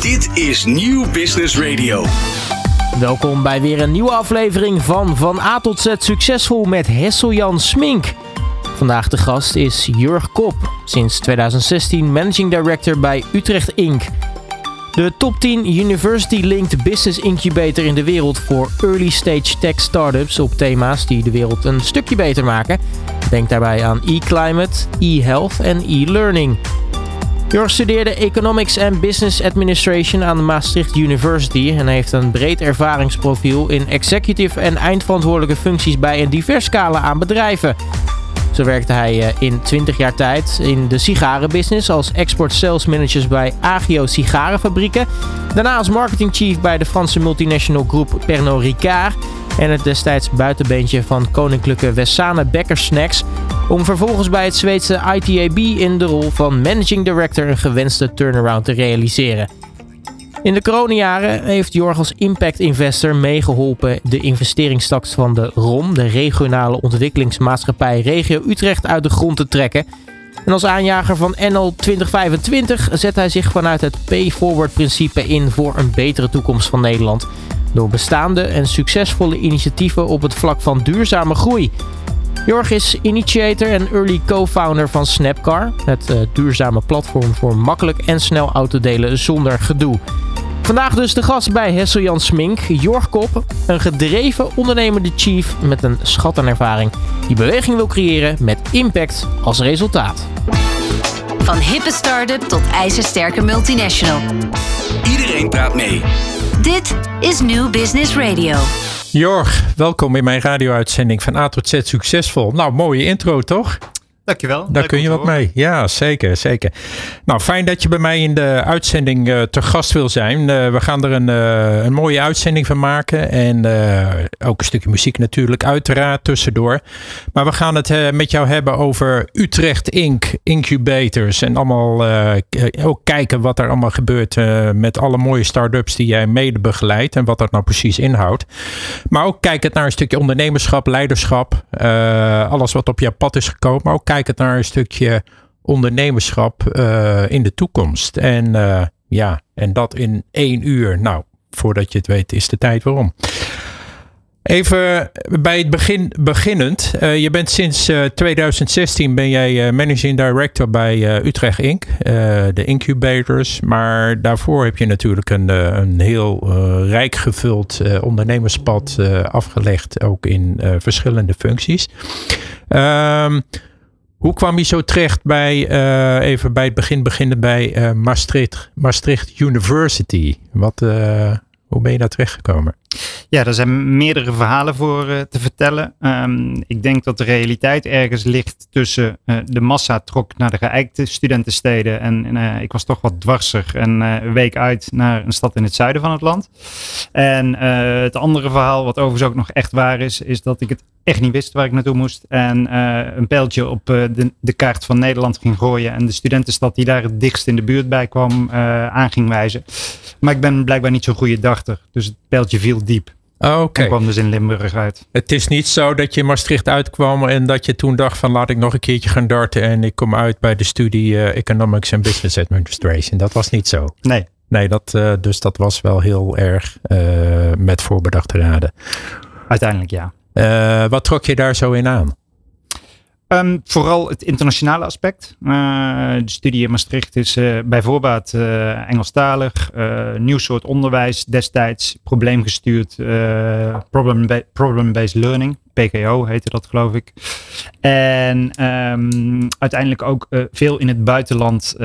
Dit is Nieuw Business Radio. Welkom bij weer een nieuwe aflevering van Van A tot Z Succesvol met Hesseljan Smink. Vandaag de gast is Jurg Kop, sinds 2016 Managing Director bij Utrecht Inc. De top 10 University Linked Business Incubator in de wereld voor early stage tech startups op thema's die de wereld een stukje beter maken. Denk daarbij aan e-climate, e-health en e-learning. Jor studeerde Economics en Business Administration aan de Maastricht University en heeft een breed ervaringsprofiel in executive en eindverantwoordelijke functies bij een divers scala aan bedrijven. Zo werkte hij eh, in 20 jaar tijd in de sigarenbusiness als export sales manager bij Agio Sigarenfabrieken. Daarna als marketing chief bij de Franse multinational groep Pernod Ricard en het destijds buitenbeentje van Koninklijke Wessane Becker Snacks. Om vervolgens bij het Zweedse ITAB in de rol van managing director een gewenste turnaround te realiseren. In de coronajaren heeft Jorg als impact investor meegeholpen de investeringsstaks van de ROM, de regionale ontwikkelingsmaatschappij Regio Utrecht, uit de grond te trekken. En als aanjager van NL 2025 zet hij zich vanuit het pay-forward principe in voor een betere toekomst van Nederland. Door bestaande en succesvolle initiatieven op het vlak van duurzame groei. Jorg is initiator en early co-founder van Snapcar, het uh, duurzame platform voor makkelijk en snel autodelen zonder gedoe. Vandaag dus de gast bij Hessel-Jan Smink, Jorg Kop, een gedreven ondernemende chief met een schat aan ervaring die beweging wil creëren met impact als resultaat. Van hippe start-up tot ijzersterke multinational. Iedereen praat mee. Dit is New Business Radio. Jorg, welkom in mijn radio-uitzending van A tot Z Succesvol. Nou, mooie intro toch? Dankjewel. Daar kun je wat mee. Ja, zeker, zeker. Nou, fijn dat je bij mij in de uitzending uh, te gast wil zijn. Uh, we gaan er een, uh, een mooie uitzending van maken. En ook een stukje muziek natuurlijk, uiteraard tussendoor. Maar we gaan het met jou hebben over Utrecht Inc. Incubators. En allemaal ook kijken wat er allemaal gebeurt met alle mooie start-ups die jij mede begeleidt. En wat dat nou precies inhoudt. Maar ook kijken naar een stukje ondernemerschap, leiderschap. alles wat op jouw pad is gekomen. Maar ook kijken kijkend naar een stukje ondernemerschap uh, in de toekomst. En uh, ja, en dat in één uur. Nou, voordat je het weet, is de tijd waarom. Even bij het begin beginnend. Uh, je bent sinds 2016 ben jij managing director bij Utrecht Inc. de incubators. Maar daarvoor heb je natuurlijk een, een heel rijk gevuld ondernemerspad afgelegd. Ook in verschillende functies. Ehm, hoe kwam je zo terecht bij, uh, even bij het begin beginnen bij uh, Maastricht, Maastricht University? Wat, uh, hoe ben je daar terechtgekomen? Ja, er zijn meerdere verhalen voor uh, te vertellen. Um, ik denk dat de realiteit ergens ligt tussen uh, de massa trok naar de geëikte studentensteden. En uh, ik was toch wat dwarsig en week uit naar een stad in het zuiden van het land. En het andere verhaal, wat overigens ook nog echt waar is, is dat ik het echt niet wist waar ik naartoe moest. En een pijltje op de, de, kaart van Nederland ging gooien. En de studentenstad die daar het dichtst in de buurt bij kwam aan ging wijzen. Maar ik ben blijkbaar niet zo'n goede dachter. Dus het pijltje viel diep. Oh, Oké. Okay. kwam dus in Limburg uit. Het is niet zo dat je in Maastricht uitkwam en dat je toen dacht van laat ik nog een keertje gaan darten en ik kom uit bij de studie uh, Economics and Business Administration. Dat was niet zo. Nee. Nee, dat, uh, dus dat was wel heel erg uh, met voorbedachte raden. Uiteindelijk ja. wat trok je daar zo in aan? Um, vooral het internationale aspect. Uh, de studie in Maastricht is uh, bij voorbaat uh, Engelstalig. nieuw soort onderwijs destijds. Probleemgestuurd. Problem-based problem learning. PKO heette dat geloof ik. En um, uiteindelijk ook veel in het buitenland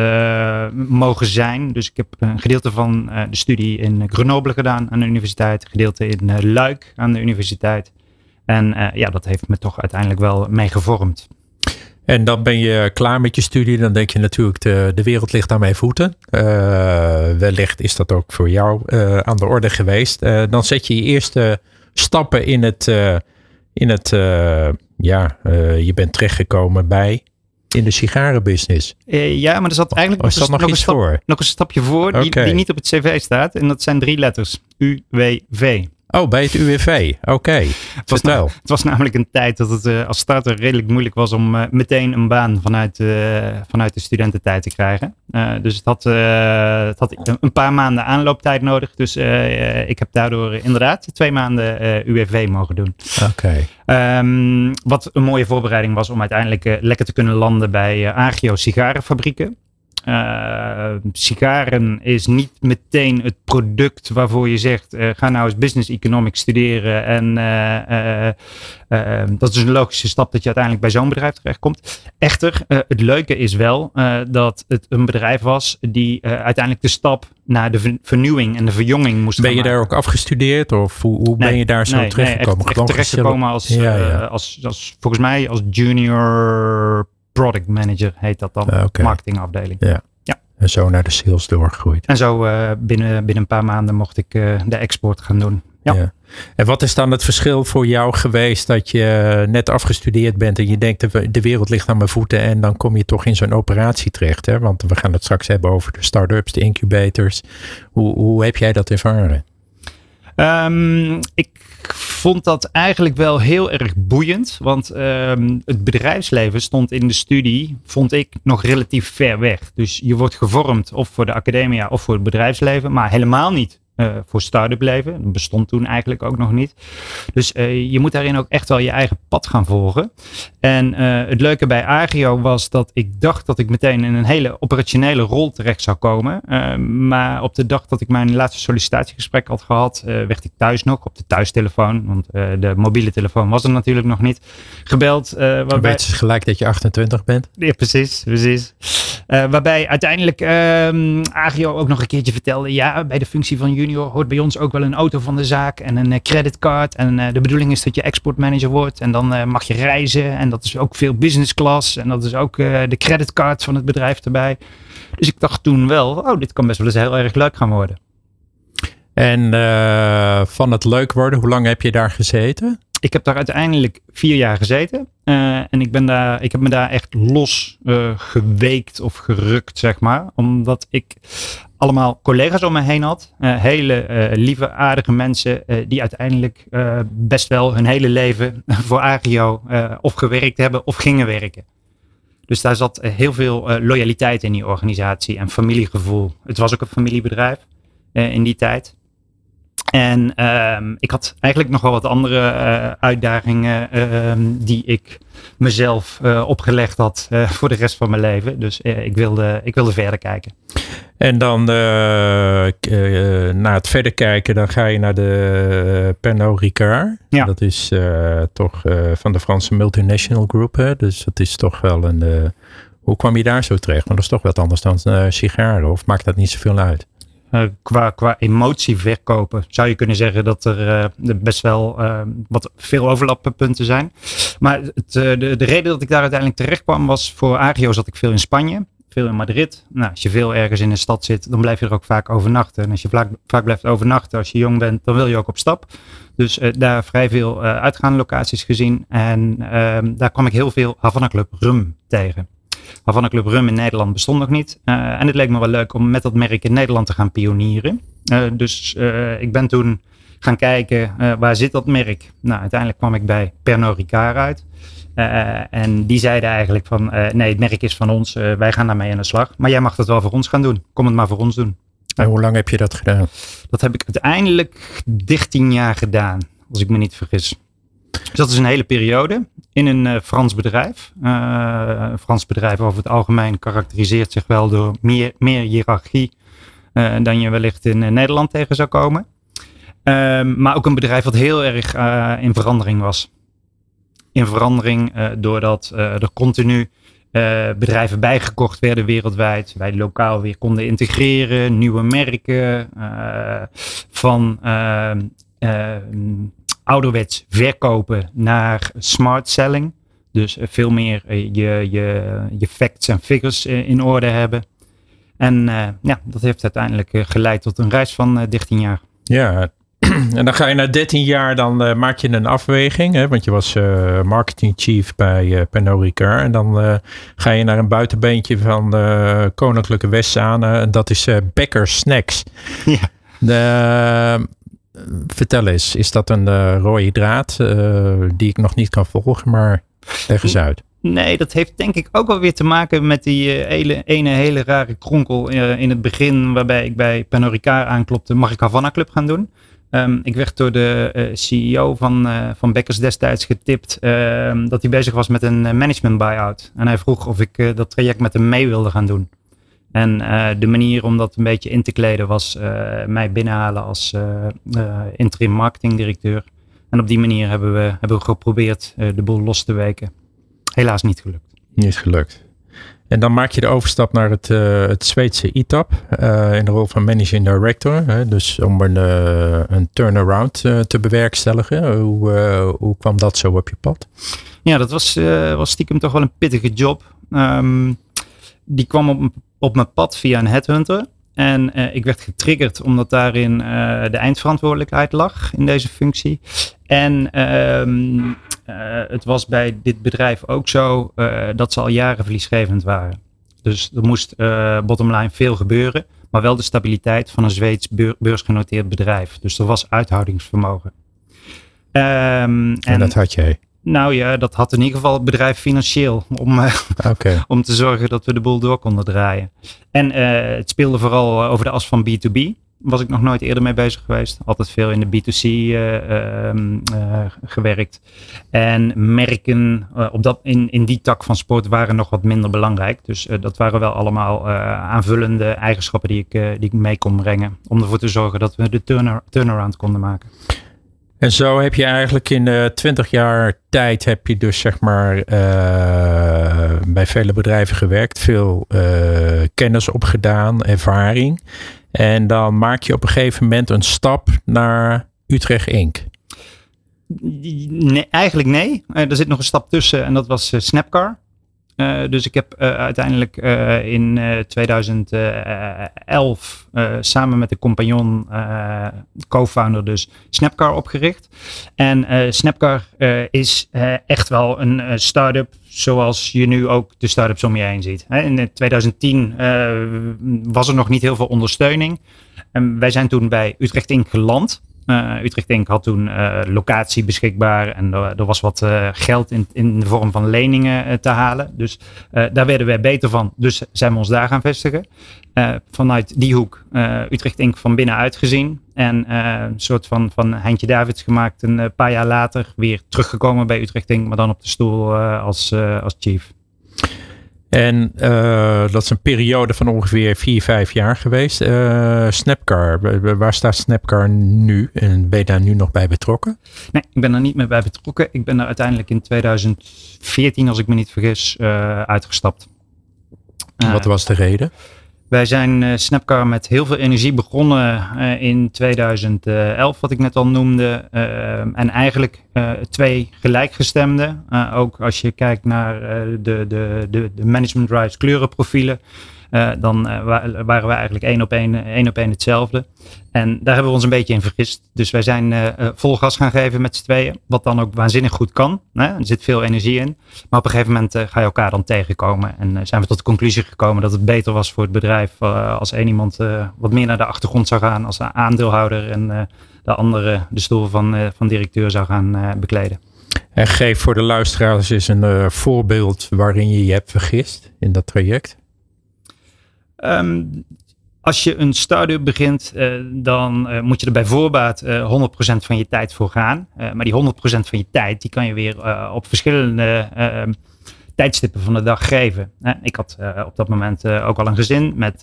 mogen zijn. Dus ik heb een gedeelte van de studie in Grenoble gedaan aan de universiteit. Een gedeelte in Luik aan de universiteit. En ja, dat heeft me toch uiteindelijk wel mee gevormd. En dan ben je klaar met je studie. Dan denk je natuurlijk, de, de wereld ligt aan mijn voeten. Uh, wellicht is dat ook voor jou uh, aan de orde geweest. dan zet je je eerste stappen in het, in het ja, je bent terechtgekomen bij in de sigarenbusiness. ja, maar er zat eigenlijk nog, nog, nog, een stap, nog, een stapje voor die, okay. die, niet op het cv staat. En dat zijn drie letters. UWV. Oh, bij het UWV. Oké. Het, was na- het was namelijk een tijd dat het eh, als starter redelijk moeilijk was om eh, meteen een baan vanuit, eh, vanuit de studententijd te krijgen. Dus het had, het had een paar maanden aanlooptijd nodig. Dus ik heb daardoor inderdaad twee maanden UWV mogen doen. Oké. Ehm, wat een mooie voorbereiding was om uiteindelijk lekker te kunnen landen bij Agio sigarenfabrieken. Eh, sigaren is niet meteen het product waarvoor je zegt: eh, ga nou eens business economics studeren. En eh, dat is een logische stap dat je uiteindelijk bij zo'n bedrijf terechtkomt. Echter, het leuke is wel dat het een bedrijf was die uiteindelijk de stap naar de ver- vernieuwing en de verjonging moest Ben je daar ook afgestudeerd of hoe, hoe ben je daar zo nee, terechtgekomen? Nee, echt, echt terechtgekomen Ja, als, als, volgens mij als junior product manager heet dat dan. Ah. Marketingafdeling. En zo naar de sales doorgegroeid. En zo eh, binnen, binnen een paar maanden mocht ik eh, de export gaan doen. Ja. En wat is dan het verschil voor jou geweest dat je net afgestudeerd bent en je denkt de, de wereld ligt aan mijn voeten en dan kom je toch in zo'n operatie terecht? Hè? Want we gaan het straks hebben over de start-ups, de incubators. Hoe, hoe heb jij dat ervaren? Ehm, ik vond dat eigenlijk wel heel erg boeiend. Want ehm, het bedrijfsleven stond in de studie, vond ik, nog relatief ver weg. Dus je wordt gevormd of voor de academia of voor het bedrijfsleven. Maar helemaal niet eh, voor start-up leven. Dat bestond toen eigenlijk ook nog niet. Dus eh, je moet daarin ook echt wel je eigen pad gaan volgen. En eh, het leuke bij Agio was dat ik dacht dat ik meteen in een hele operationele rol terecht zou komen. Maar op de dag dat ik mijn laatste sollicitatiegesprek had gehad, eh, werd ik thuis nog op de thuistelefoon. Want de mobiele telefoon was er natuurlijk nog niet. Gebeld. waarbij, weet gelijk dat je 28 bent. ja, precies, precies. Eh, waarbij uiteindelijk ehm Agio ook nog een keertje vertelde: ja, bij de functie van junior hoort bij ons ook wel een auto van de zaak en een eh, creditcard. En eh, de bedoeling is dat je exportmanager wordt en dan mag je reizen. En dat is ook veel business class en dat is ook de creditcard van het bedrijf erbij. Dus ik dacht toen wel: oh, dit kan best wel eens heel erg leuk gaan worden. En van het leuk worden, hoe lang heb je daar gezeten? Ik heb daar uiteindelijk vier jaar gezeten. Eh, en ik, ben daar, ik heb me daar echt los eh, geweekt of gerukt, zeg maar. Omdat ik allemaal collega's om me heen had. Eh, hele lieve, aardige mensen die uiteindelijk best wel hun hele leven voor Agio of gewerkt hebben of gingen werken. Dus daar zat heel veel loyaliteit in die organisatie en familiegevoel. Het was ook een familiebedrijf in die tijd. En ehm, ik had eigenlijk nog wel wat andere eh, uitdagingen ehm, die ik mezelf eh, opgelegd had eh, voor de rest van mijn leven. Dus ik, wilde, ik wilde verder kijken. En dan na het verder kijken, dan ga je naar de Pernod Ricard. Ja. Dat is toch van de Franse multinational group. Hè? Dus dat is toch wel een... hoe kwam je daar zo terecht? Want dat is toch wat anders dan sigaren. Of maakt dat niet zoveel uit? Eh, qua, qua emotie verkopen zou je kunnen zeggen dat er eh, best wel eh, wat veel overlappunten zijn. Maar het, de, de reden dat ik daar uiteindelijk terecht kwam was voor Agio zat ik veel in Spanje. Veel in Madrid. Nou, als je veel ergens in een stad zit, dan blijf je er ook vaak overnachten. En als je vaak, vaak blijft overnachten, als je jong bent, dan wil je ook op stap. Dus daar vrij veel eh, uitgaande locaties gezien. En ehm, daar kwam ik heel veel Havana Club Rum tegen. Havana Club Rum in Nederland bestond nog niet. Eh, en het leek me wel leuk om met dat merk in Nederland te gaan pionieren. Eh, dus eh, ik ben toen gaan kijken, waar zit dat merk? Nou, uiteindelijk kwam ik bij Pernod Ricard uit. En die zeiden eigenlijk van, nee, het merk is van ons. wij gaan daarmee aan de slag. Maar jij mag het wel voor ons gaan doen. Kom het maar voor ons doen. En hoe lang heb je dat gedaan? Dat heb ik uiteindelijk 13 jaar gedaan, als ik me niet vergis. Dus dat is een hele periode in een eh, Frans bedrijf. Eh, een Frans bedrijf over het algemeen karakteriseert zich wel door meer, meer hiërarchie eh, dan je wellicht in Nederland tegen zou komen. Ehm, maar ook een bedrijf wat heel erg in verandering was. In verandering doordat er continu bedrijven bijgekocht werden wereldwijd. Wij lokaal weer konden integreren, nieuwe merken van eh, eh, ouderwets verkopen naar smart selling. Dus eh, veel meer eh, je, je, je facts en figures eh, in orde hebben. En ja, dat heeft uiteindelijk geleid tot een reis van eh, 13 jaar. Ja, en dan ga je na 13 jaar, dan maak je een afweging. Hè, want je was marketing chief bij eh Pernod Ricard. En dan ga je naar een buitenbeentje van Koninklijke Westzaan. en dat is Becker Snacks. Ja. De, vertel eens, is dat een uh, rode draad die ik nog niet kan volgen, maar leg eens uit. Nee, dat heeft denk ik ook wel weer te maken met die hele, ene hele rare kronkel in het begin, waarbij ik bij Panorica aanklopte, mag ik Havana Club gaan doen? Um, ik werd door de CEO van, van Bekkers destijds getipt uh, dat hij bezig was met een management buyout. En hij vroeg of ik dat traject met hem mee wilde gaan doen. En de manier om dat een beetje in te kleden was mij binnenhalen als interim marketing directeur. En op die manier hebben we, hebben we geprobeerd de boel los te weken. Helaas niet gelukt. Niet gelukt. En dan maak je de overstap naar het, uh, het Zweedse ITAP uh, in de rol van managing director. Hè, dus om een, uh, een turnaround te bewerkstelligen. Hoe, hoe kwam dat zo op je pad? Ja, dat was, was stiekem toch wel een pittige job. Um, die kwam op, op mijn pad via een headhunter. En ik werd getriggerd omdat daarin de eindverantwoordelijkheid lag in deze functie. En um, uh, het was bij dit bedrijf ook zo dat ze al jaren verliesgevend waren. Dus er moest bottomline veel gebeuren, maar wel de stabiliteit van een Zweeds beursgenoteerd bedrijf. Dus er was uithoudingsvermogen. Um, en, en, dat had jij? Nou ja, dat had in ieder geval het bedrijf financieel om, okay. om te zorgen dat we de boel door konden draaien. En het speelde vooral over de as van B2B was ik nog nooit eerder mee bezig geweest. Altijd veel in de B2C uh, uh, uh, gewerkt. En merken op dat, in, in die tak van sport waren nog wat minder belangrijk. Dus dat waren wel allemaal aanvullende eigenschappen die ik, die ik mee kon brengen. Om ervoor te zorgen dat we de turnaround konden maken. En zo heb je eigenlijk in uh, 20 jaar tijd heb je dus zeg maar uh, bij vele bedrijven gewerkt, veel uh, kennis opgedaan, ervaring. En dan maak je op een gegeven moment een stap naar Utrecht Inc. Nee, eigenlijk nee. Er zit nog een stap tussen en dat was Snapcar. Uh, dus ik heb uiteindelijk in 2011 samen met de compagnon, co-founder dus, Snapcar opgericht. En Snapcar is echt wel een start-up zoals je nu ook de start-ups om je heen ziet. In 2010 was er nog niet heel veel ondersteuning. En wij zijn toen bij Utrecht Inc. geland. Uh, Utrecht Inc. had toen uh, locatie beschikbaar en er, was wat uh, geld in, in de vorm van leningen te halen. Dus daar werden wij beter van. Dus zijn we ons daar gaan vestigen. vanuit die hoek Utrecht Inc. van binnenuit gezien. En een soort van, van Heintje Davids gemaakt een paar jaar later. Weer teruggekomen bij Utrecht Inc. Maar dan op de stoel als, als chief. En uh, dat is een periode van ongeveer 4, 5 jaar geweest. Uh, Snapcar, waar staat Snapcar nu? En ben je daar nu nog bij betrokken? Nee, ik ben daar niet meer bij betrokken. Ik ben er uiteindelijk in 2014, als ik me niet vergis, uh, uitgestapt. Wat was de reden? Wij zijn uh, Snapcar met heel veel energie begonnen uh, in 2011, wat ik net al noemde. Uh, en eigenlijk twee gelijkgestemde. ook als je kijkt naar de, de, de, de management rights kleurenprofielen. Uh, dan uh, waren we eigenlijk één op één, één op één hetzelfde. En daar hebben we ons een beetje in vergist. Dus wij zijn uh, vol gas gaan geven met z'n tweeën. Wat dan ook waanzinnig goed kan. Hè? Er zit veel energie in. Maar op een gegeven moment ga je elkaar dan tegenkomen. En zijn we tot de conclusie gekomen dat het beter was voor het bedrijf. als één iemand wat meer naar de achtergrond zou gaan als aandeelhouder. En de andere de stoel van, van directeur zou gaan bekleden. En geef voor de luisteraars eens een voorbeeld waarin je je hebt vergist in dat traject. Um, als je een start-up begint, uh, dan uh, moet je er bij voorbaat uh, 100% van je tijd voor gaan. Maar die 100% van je tijd, die kan je weer op verschillende ehm, tijdstippen van de dag geven. ik had op dat moment ook al een gezin met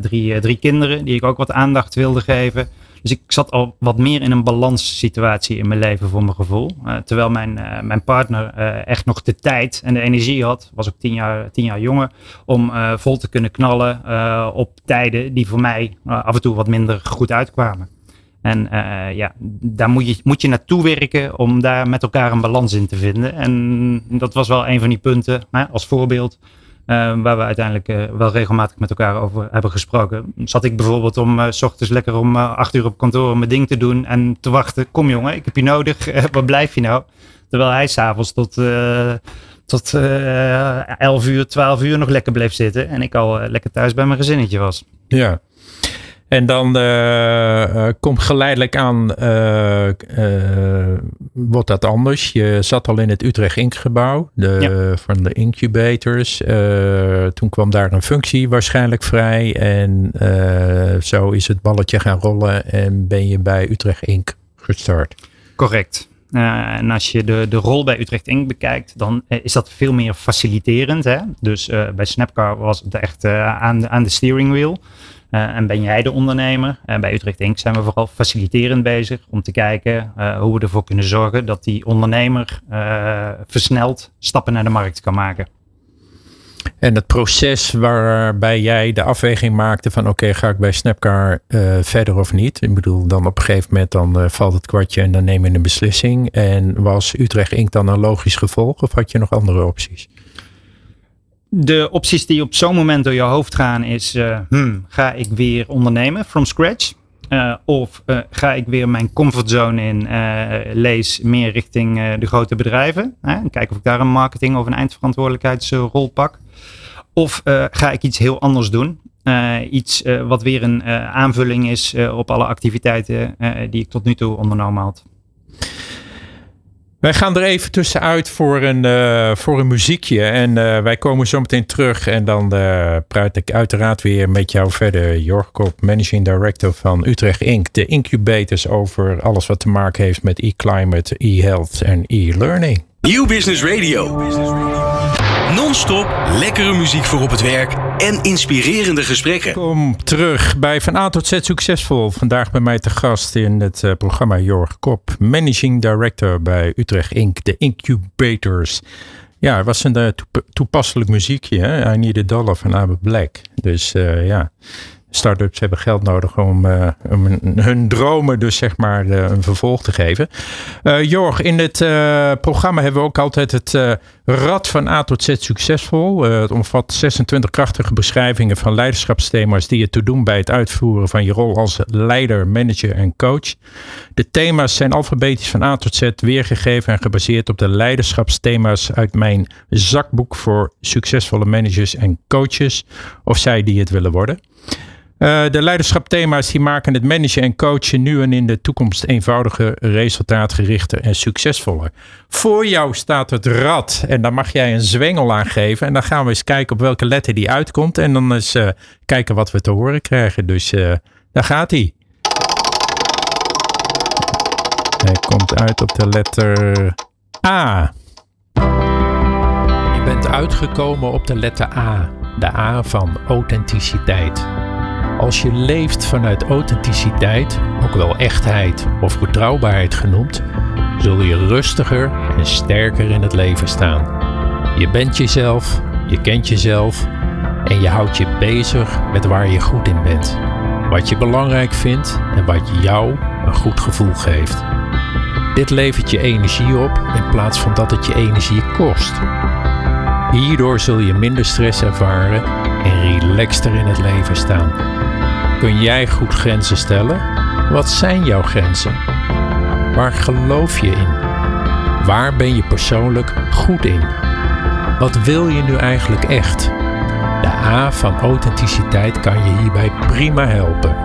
drie, drie kinderen, die ik ook wat aandacht wilde geven. Dus ik zat al wat meer in een balanssituatie in mijn leven voor mijn gevoel. Uh, terwijl mijn, uh, mijn partner uh, echt nog de tijd en de energie had, was ook tien jaar, tien jaar jonger, om vol te kunnen knallen op tijden die voor mij af en toe wat minder goed uitkwamen. En ja, daar moet je, moet je naartoe werken om daar met elkaar een balans in te vinden. En dat was wel een van die punten, als voorbeeld. Uh, waar we uiteindelijk uh, wel regelmatig met elkaar over hebben gesproken. Zat ik bijvoorbeeld om uh, s ochtends lekker om acht uur op kantoor om mijn ding te doen en te wachten. Kom jongen, ik heb je nodig. waar blijf je nou? Terwijl hij s'avonds tot, tot elf uur, twaalf uur nog lekker bleef zitten. En ik al lekker thuis bij mijn gezinnetje was. Ja. En dan uh, komt geleidelijk aan, uh, wordt dat anders. Je zat al in het Utrecht Inkgebouw de, van de incubators. toen kwam daar een functie waarschijnlijk vrij. En zo is het balletje gaan rollen en ben je bij Utrecht Ink gestart. Correct. Uh, en als je de, de rol bij Utrecht Inc. bekijkt, dan is dat veel meer faciliterend. Hè? Dus uh, bij Snapcar was het echt aan, de, aan de steering wheel. En ben jij de ondernemer? En bij Utrecht Inc. zijn we vooral faciliterend bezig om te kijken hoe we ervoor kunnen zorgen dat die ondernemer versneld stappen naar de markt kan maken. En het proces waarbij jij de afweging maakte van oké, ga ik bij Snapcar verder of niet? Ik bedoel, dan op een gegeven moment dan valt het kwartje en dan neem je een beslissing. En was Utrecht Inc. dan een logisch gevolg of had je nog andere opties? De opties die op zo'n moment door je hoofd gaan is, uh, hmm, ga ik weer ondernemen from scratch? of ga ik weer mijn comfortzone in, lees meer richting de grote bedrijven. en kijk of ik daar een marketing of een eindverantwoordelijkheidsrol pak. Of ga ik iets heel anders doen? Iets wat weer een aanvulling is op alle activiteiten die ik tot nu toe ondernomen had. Wij gaan er even tussenuit voor een, voor een muziekje. En wij komen zo meteen terug. En dan praat ik uiteraard weer met jou verder. Jorg Kop, Managing Director van Utrecht Inc. De incubators over alles wat te maken heeft met e-climate, e-health en e-learning. Nieuw Business Radio. Non-stop lekkere muziek voor op het werk en inspirerende gesprekken. Kom terug bij Van A tot Z Succesvol. Vandaag bij mij te gast in het uh, programma Jorg Kop, Managing Director bij Utrecht Inc., de Incubators. Ja, het was een uh, toepasselijk muziekje. Hè? I Need a Dollar van Abe Black. Dus uh, ja, Startups hebben geld nodig om, uh, om hun dromen dus zeg maar uh, een vervolg te geven. Uh, Jorg, in het programma hebben we ook altijd het Rad van A tot Z succesvol. het omvat 26 krachtige beschrijvingen van leiderschapsthema's die je te doen bij het uitvoeren van je rol als leider, manager en coach. De thema's zijn alfabetisch van A tot Z weergegeven en gebaseerd op de leiderschapsthema's uit mijn zakboek voor succesvolle managers en coaches, of zij die het willen worden. Uh, de leiderschapthema's die maken het managen en coachen nu en in de toekomst eenvoudiger, resultaatgerichter en succesvoller. Voor jou staat het rad en daar mag jij een zwengel aan geven. En dan gaan we eens kijken op welke letter die uitkomt. En dan eens uh, kijken wat we te horen krijgen. Dus uh, daar gaat hij. Hij komt uit op de letter A. Je bent uitgekomen op de letter A. De A van authenticiteit. Als je leeft vanuit authenticiteit, ook wel echtheid of betrouwbaarheid genoemd, zul je rustiger en sterker in het leven staan. Je bent jezelf, je kent jezelf en je houdt je bezig met waar je goed in bent. Wat je belangrijk vindt en wat jou een goed gevoel geeft. Dit levert je energie op in plaats van dat het je energie kost. Hierdoor zul je minder stress ervaren en relaxter in het leven staan. Kun jij goed grenzen stellen? Wat zijn jouw grenzen? Waar geloof je in? Waar ben je persoonlijk goed in? Wat wil je nu eigenlijk echt? De A van authenticiteit kan je hierbij prima helpen.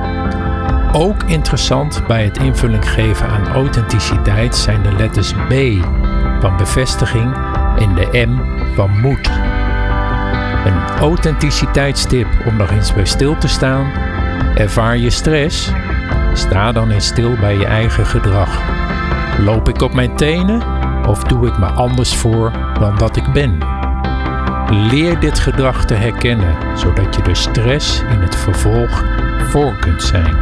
Ook interessant bij het invulling geven aan authenticiteit zijn de letters B van bevestiging en de M van moed. Een authenticiteitstip om nog eens bij stil te staan Ervaar je stress? Sta dan eens stil bij je eigen gedrag. Loop ik op mijn tenen of doe ik me anders voor dan dat ik ben? Leer dit gedrag te herkennen, zodat je de stress in het vervolg voor kunt zijn.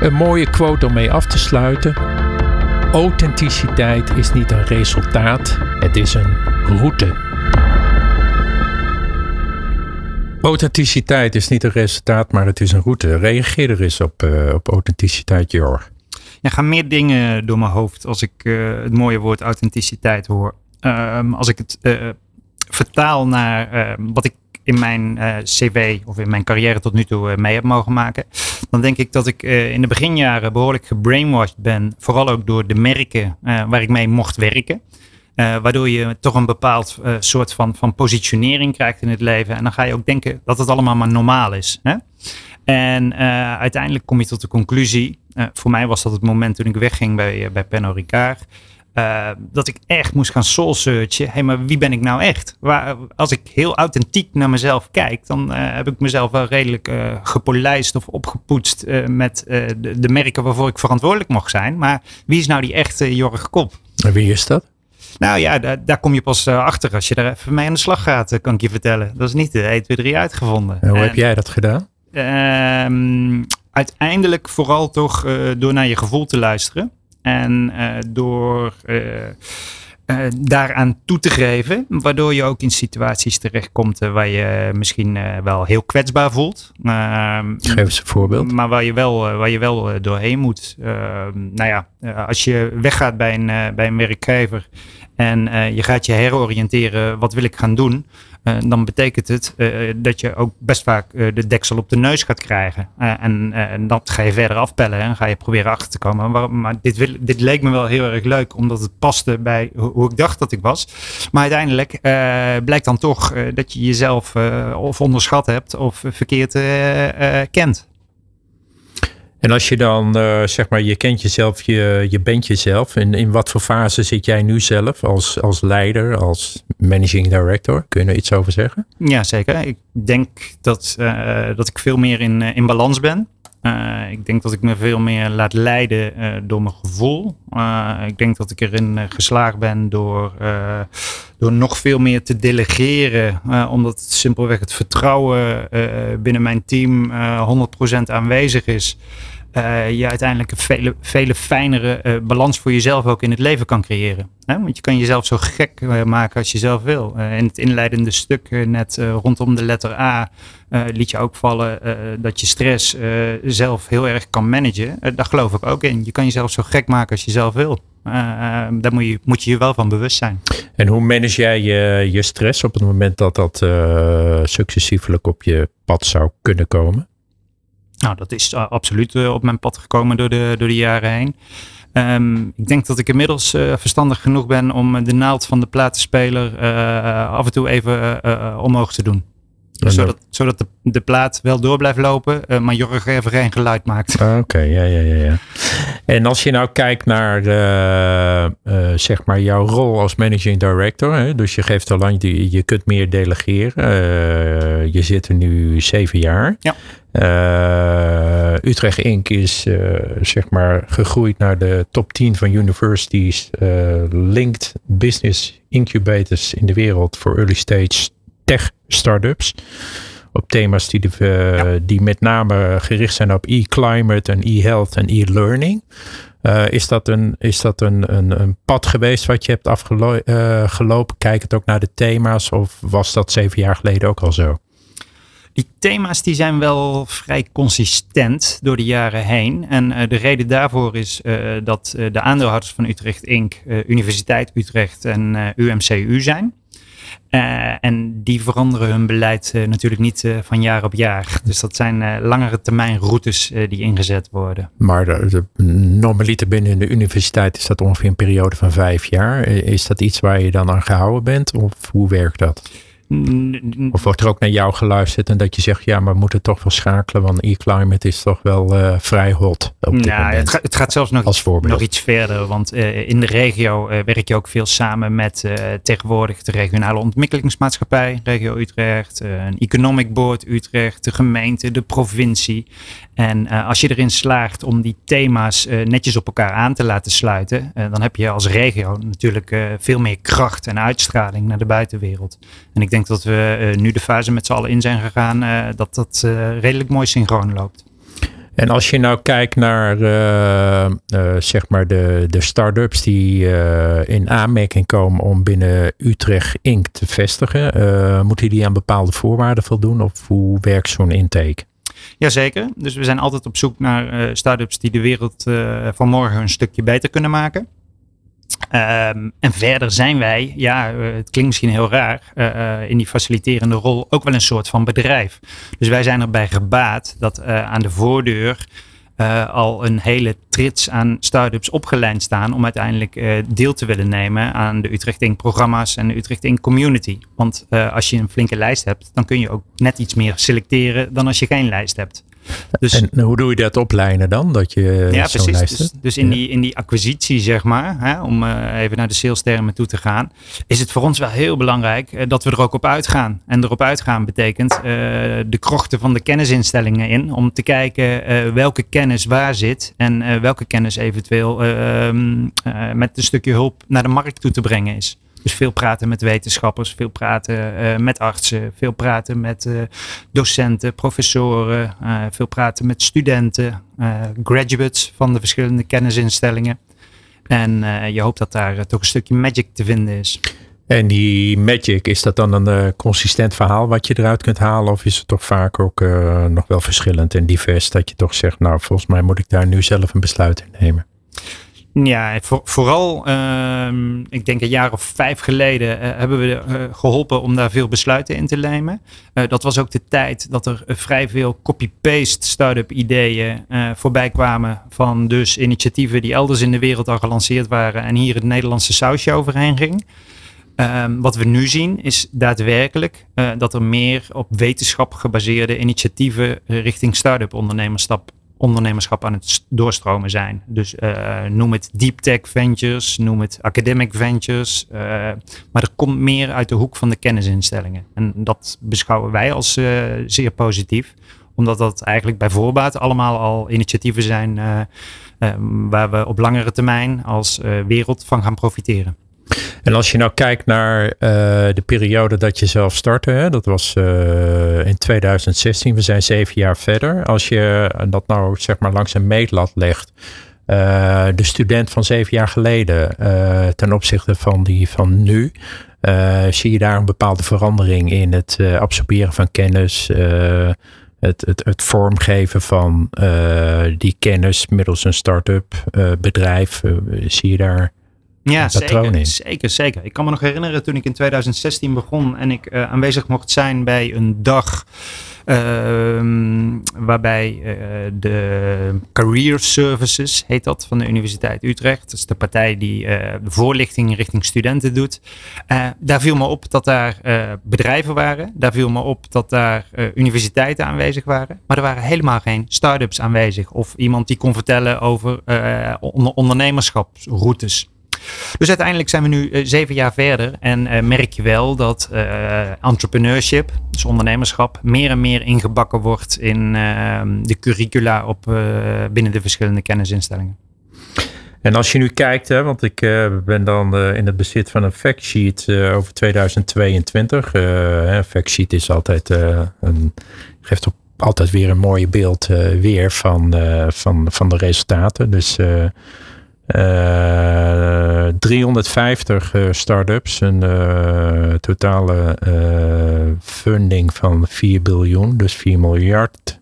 Een mooie quote om mee af te sluiten. Authenticiteit is niet een resultaat, het is een route. Authenticiteit is niet een resultaat, maar het is een route. Reageer er eens op, uh, op authenticiteit, Jor. Er gaan meer dingen door mijn hoofd als ik uh, het mooie woord authenticiteit hoor. Um, als ik het uh, vertaal naar ehm, wat ik in mijn cv of in mijn carrière tot nu toe mee heb mogen maken, dan denk ik dat ik in de beginjaren behoorlijk gebrainwashed ben. Vooral ook door de merken waar ik mee mocht werken. Uh, waardoor je toch een bepaald uh, soort van, van positionering krijgt in het leven. En dan ga je ook denken dat het allemaal maar normaal is. Hè? En uiteindelijk kom je tot de conclusie. voor mij was dat het moment toen ik wegging bij, bij Pernod Ricard. Dat ik echt moest gaan soul searchen. Hé, hey, maar wie ben ik nou echt? Waar, als ik heel authentiek naar mezelf kijk, dan heb ik mezelf wel redelijk gepolijst of opgepoetst met de, de, merken waarvoor ik verantwoordelijk mocht zijn. Maar wie is nou die echte Jorg Kop? En wie is dat? Nou ja, daar, daar kom je pas achter als je daar even mee aan de slag gaat, kan ik je vertellen. Dat is niet de 1, 2, 3 uitgevonden. En hoe heb jij dat gedaan? Ehm, uiteindelijk vooral toch door naar je gevoel te luisteren. En uh, door uh, uh, daaraan toe te geven, waardoor je ook in situaties terechtkomt waar je misschien wel heel kwetsbaar voelt. Ehm, Geef eens een voorbeeld. Maar waar je wel, waar je wel doorheen moet. Ehm, nou ja, als je weggaat bij een, bij een werkgever en je gaat je heroriënteren, wat wil ik gaan doen? Uh, dan betekent het uh, dat je ook best vaak de deksel op de neus gaat krijgen. en, dat ga je verder afpellen en ga je proberen achter te komen. Maar, dit, dit, leek me wel heel erg leuk, omdat het paste bij hoe ik dacht dat ik was. Maar uiteindelijk blijkt dan toch dat je jezelf of onderschat hebt of verkeerd kent. En als je dan, uh, zeg maar, je kent jezelf, je, je bent jezelf. In, in wat voor fase zit jij nu zelf als, als leider, als managing director? Kun je er iets over zeggen? Ja, zeker. Ik denk dat, uh, dat ik veel meer in, in balans ben. Uh, ik denk dat ik me veel meer laat leiden uh, door mijn gevoel. Uh, ik denk dat ik erin geslaagd ben door, door nog veel meer te delegeren. omdat simpelweg het vertrouwen binnen mijn team 100% aanwezig is uh, je uiteindelijk een vele, vele fijnere uh, balans voor jezelf ook in het leven kan creëren. Hè? Want je kan jezelf zo gek uh, maken als je zelf wil. in het inleidende stuk net rondom de letter A liet je ook vallen dat je stress zelf heel erg kan managen. daar geloof ik ook in. Je kan jezelf zo gek maken als je zelf wil. daar moet je, moet je je wel van bewust zijn. En hoe manage jij je, je stress op het moment dat dat successievelijk op je pad zou kunnen komen? Nou, dat is uh, absoluut uh, op mijn pad gekomen door de, door de jaren heen. Um, ik denk dat ik inmiddels uh, verstandig genoeg ben om de naald van de platenspeler af en toe even omhoog te doen. Zodat, zodat de, de, plaat wel door blijft lopen, maar Jorg even geen geluid maakt. Ah, oké, ja, ja, ja, ja. En als je nou kijkt naar zeg maar jouw rol als managing director, hè, dus je geeft al lang, je, je kunt meer delegeren. je zit er nu zeven jaar. Ja. Utrecht Inc. is zeg maar gegroeid naar de top 10 van universities linked business incubators in de wereld voor early stage tech startups. Op thema's die, de, ja. die met name gericht zijn op e-climate en e-health en e-learning. is dat, een, is dat een, een, een, pad geweest wat je hebt afgelopen? Kijk het ook naar de thema's of was dat zeven jaar geleden ook al zo? Die thema's die zijn wel vrij consistent door de jaren heen. En uh, de reden daarvoor is dat de aandeelhouders van Utrecht Inc. Universiteit Utrecht en UMCU zijn. En die veranderen hun beleid natuurlijk niet van jaar op jaar. Dus dat zijn langere termijn routes die ingezet worden. Maar de, normaliter binnen de universiteit is dat ongeveer een periode van vijf jaar. Is dat iets waar je dan aan gehouden bent? Of hoe werkt dat? Of wordt er ook naar jou geluisterd en dat je zegt, ja, maar we moeten toch wel schakelen, want e-climate is toch wel uh, vrij hot. Op dit nou, het, gaat, het, gaat zelfs nog, iets, nog iets verder, want uh, in de regio uh, werk je ook veel samen met tegenwoordig de regionale ontwikkelingsmaatschappij, regio Utrecht, een economic board Utrecht, de gemeente, de provincie. En als je erin slaagt om die thema's netjes op elkaar aan te laten sluiten, dan heb je als regio natuurlijk veel meer kracht en uitstraling naar de buitenwereld. En ik denk dat we uh, nu de fase met z'n allen in zijn gegaan, uh, dat dat uh, redelijk mooi synchroon loopt. En als je nou kijkt naar zeg maar de, de start-ups die in aanmerking komen om binnen Utrecht Inc. te vestigen, moeten die aan bepaalde voorwaarden voldoen of hoe werkt zo'n intake? Jazeker. Dus we zijn altijd op zoek naar start-ups die de wereld van morgen een stukje beter kunnen maken. Um, en verder zijn wij, ja, uh, het klinkt misschien heel raar, uh, in die faciliterende rol ook wel een soort van bedrijf. Dus wij zijn erbij gebaat dat aan de voordeur al een hele trits aan start-ups opgeleid staan om uiteindelijk deel te willen nemen aan de Utrecht Inc. programma's en de Utrecht Inc. community. Want als je een flinke lijst hebt, dan kun je ook net iets meer selecteren dan als je geen lijst hebt. Dus, en hoe doe je dat oplijnen dan? Dat je ja, precies. Dus, dus, in, die, in die acquisitie, zeg maar, hè, om uh, even naar de sales termen toe te gaan, is het voor ons wel heel belangrijk uh, dat we er ook op uitgaan. En erop uitgaan betekent uh, de krochten van de kennisinstellingen in, om te kijken welke kennis waar zit en welke kennis eventueel ehm, met een stukje hulp naar de markt toe te brengen is. Dus veel praten met wetenschappers, veel praten uh, met artsen, veel praten met uh, docenten, professoren, uh, veel praten met studenten, graduates van de verschillende kennisinstellingen. En je hoopt dat daar toch een stukje magic te vinden is. En die magic, is dat dan een consistent verhaal wat je eruit kunt halen? Of is het toch vaak ook nog wel verschillend en divers dat je toch zegt, nou volgens mij moet ik daar nu zelf een besluit in nemen? Ja, vooral, uh, ik denk een jaar of vijf geleden uh, hebben we uh, geholpen om daar veel besluiten in te nemen. Eh, dat was ook de tijd dat er vrij veel copy-paste start-up ideeën voorbij kwamen van dus initiatieven die elders in de wereld al gelanceerd waren en hier het Nederlandse sausje overheen ging. Ehm, wat we nu zien is daadwerkelijk dat er meer op wetenschap gebaseerde initiatieven richting start-up ondernemerschap ondernemerschap aan het doorstromen zijn. Dus uh, noem het deep tech ventures, noem het academic ventures. Uh, maar er komt meer uit de hoek van de kennisinstellingen. En dat beschouwen wij als uh, zeer positief. Omdat dat eigenlijk bij voorbaat allemaal al initiatieven zijn waar we op langere termijn als wereld van gaan profiteren. En als je nou kijkt naar uh, de periode dat je zelf startte, hè, dat was uh, in 2016, we zijn zeven jaar verder. Als je dat nou zeg maar langs een meetlat legt, uh, de student van zeven jaar geleden ten opzichte van die van nu, zie je daar een bepaalde verandering in het absorberen van kennis, het, het, het vormgeven van die kennis middels een start-up bedrijf. zie je daar ja, zeker, zeker, zeker. Ik kan me nog herinneren toen ik in 2016 begon en ik uh, aanwezig mocht zijn bij een dag uh, waarbij uh, de Career Services, heet dat, van de Universiteit Utrecht. Dat is de partij die eh, de voorlichting richting studenten doet. daar viel me op dat daar bedrijven waren. Daar viel me op dat daar universiteiten aanwezig waren. Maar er waren helemaal geen start-ups aanwezig. Of iemand die kon vertellen over ondernemerschapsroutes. Dus uiteindelijk zijn we nu uh, zeven jaar verder en uh, merk je wel dat uh, entrepreneurship, dus ondernemerschap, meer en meer ingebakken wordt in ehm, de curricula op, binnen de verschillende kennisinstellingen. En als je nu kijkt, hè, want ik ben dan in het bezit van een factsheet over 2022. een factsheet is altijd een, geeft altijd weer een mooi beeld weer van, van, van de resultaten. Dus 350 uh, start-ups, een uh, totale funding van 4 biljoen, dus 4 miljard.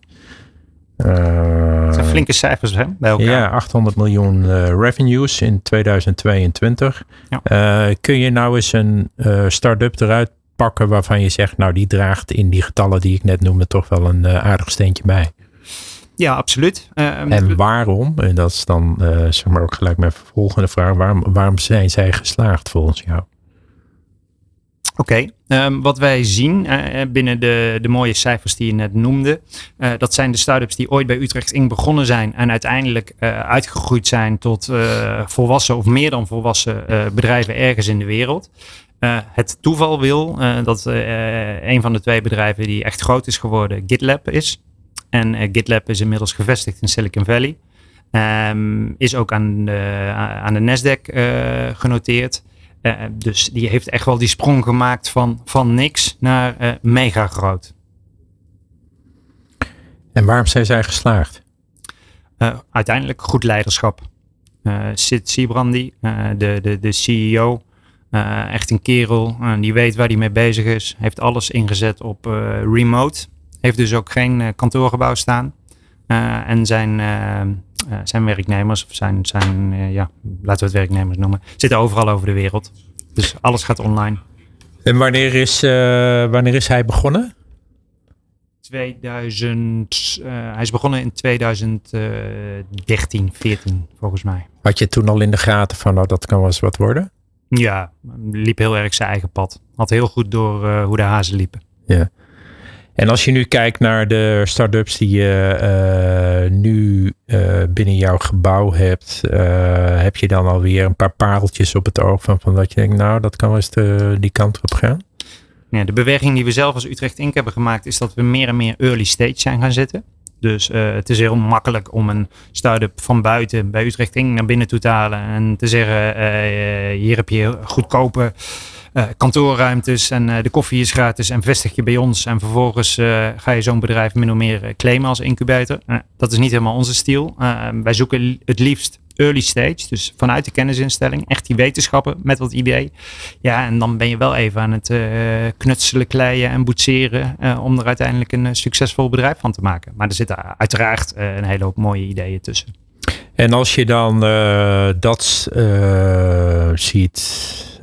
dat zijn flinke cijfers hè, bij elkaar. Ja, 800 miljoen revenues in 2022. Ja. kun je nou eens een start-up eruit pakken waarvan je zegt, nou die draagt in die getallen die ik net noemde toch wel een aardig steentje bij? Ja, absoluut. Uh, en waarom, en dat is dan uh, zeg maar ook gelijk mijn volgende vraag, waarom, waarom zijn zij geslaagd volgens jou? Oké, okay. um, wat wij zien uh, binnen de, de mooie cijfers die je net noemde, uh, dat zijn de start-ups die ooit bij Utrecht Inc. begonnen zijn en uiteindelijk uh, uitgegroeid zijn tot volwassen of meer dan volwassen bedrijven ergens in de wereld. het toeval wil dat een van de twee bedrijven die echt groot is geworden GitLab is. En uh, GitLab is inmiddels gevestigd in Silicon Valley. Um, is ook aan de, aan de Nasdaq uh, genoteerd. Uh, dus die heeft echt wel die sprong gemaakt van, van niks naar mega groot. En waarom zijn zij geslaagd? uiteindelijk goed leiderschap. Sid Siebrandi, de, de, de CEO, echt een kerel die weet waar hij mee bezig is. Heeft alles ingezet op remote. Heeft dus ook geen eh, kantoorgebouw staan. Eh, en zijn, eh, zijn werknemers, of zijn, zijn ja, laten we het werknemers noemen, zitten overal over de wereld. Dus alles gaat online. En wanneer is, wanneer is hij begonnen? 2000, hij is begonnen in 2013, 14 volgens mij. Had je toen al in de gaten van nou dat kan wel eens wat worden? Ja, liep heel erg zijn eigen pad. Had heel goed door hoe de hazen liepen. Ja. En als je nu kijkt naar de start-ups die je uh, nu uh, binnen jouw gebouw hebt, uh, heb je dan alweer een paar pareltjes op het oog van, van dat je denkt, nou, dat kan wel eens de, die kant op gaan? Ja, de beweging die we zelf als Utrecht Inc. hebben gemaakt, is dat we meer en meer early stage zijn gaan zitten. Dus het is heel makkelijk om een start-up van buiten bij Utrecht Inc. naar binnen toe te halen. En te zeggen, hier heb je goedkope kantoorruimtes en de koffie is gratis en vestig je bij ons. En vervolgens ga je zo'n bedrijf min of meer claimen als incubator. dat is niet helemaal onze stijl. wij zoeken het liefst early stage, dus vanuit de kennisinstelling, echt die wetenschappen met wat idee. Ja, en dan ben je wel even aan het knutselen, kleien en boetseren om er uiteindelijk een succesvol bedrijf van te maken. Maar er zitten uiteraard een hele hoop mooie ideeën tussen. En als je dan dat ziet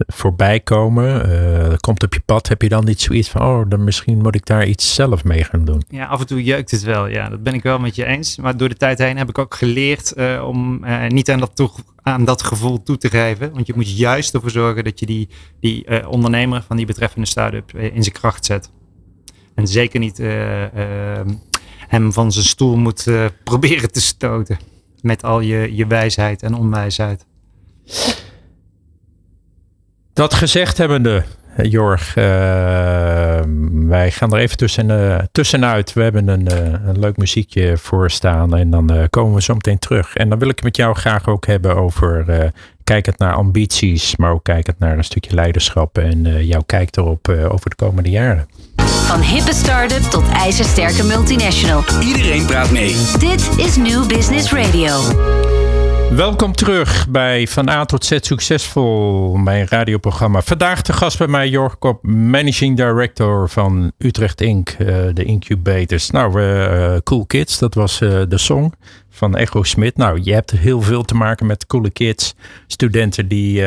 voorbij komen, uh, komt op je pad, heb je dan niet zoiets van, oh, dan misschien moet ik daar iets zelf mee gaan doen? Ja, af en toe jeukt het wel. Ja, dat ben ik wel met je eens. Maar door de tijd heen heb ik ook geleerd om niet aan dat, aan dat gevoel toe te geven. Want je moet juist ervoor zorgen dat je die, die ondernemer van die betreffende start-up in zijn kracht zet. En zeker niet hem van zijn stoel moet proberen te stoten. Met al je, je wijsheid en onwijsheid. Dat gezegd hebbende, Jorg, uh, wij gaan er even tussen, uh, tussenuit. We hebben een, een leuk muziekje voor staan en dan komen we zo meteen terug. En dan wil ik het met jou graag ook hebben over kijkend naar ambities, maar ook kijkend naar een stukje leiderschap en jouw kijk erop over de komende jaren. Van hippe start-up tot ijzersterke multinational. Iedereen praat mee. Dit is New Business Radio. Welkom terug bij Van A tot Z Succesvol, mijn radioprogramma. Vandaag de gast bij mij, Jorg Kop, Managing Director van Utrecht Inc., uh, de incubators. Nou, uh, Cool Kids, dat was uh, de song van Echo Smit. Nou, je hebt heel veel te maken met coole kids, studenten die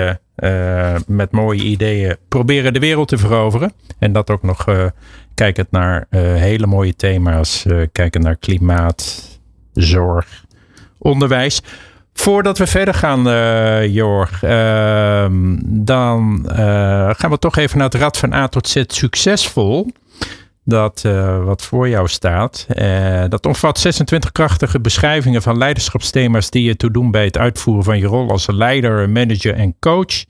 met mooie ideeën proberen de wereld te veroveren. En dat ook nog kijkend naar hele mooie thema's, kijkend naar klimaat, zorg, onderwijs. Voordat we verder gaan, uh, Jorg, uh, dan uh, gaan we toch even naar het Rad van A tot Z succesvol. Dat uh, wat voor jou staat. dat omvat 26 krachtige beschrijvingen van leiderschapsthema's die je toe doen bij het uitvoeren van je rol als leider, manager en coach.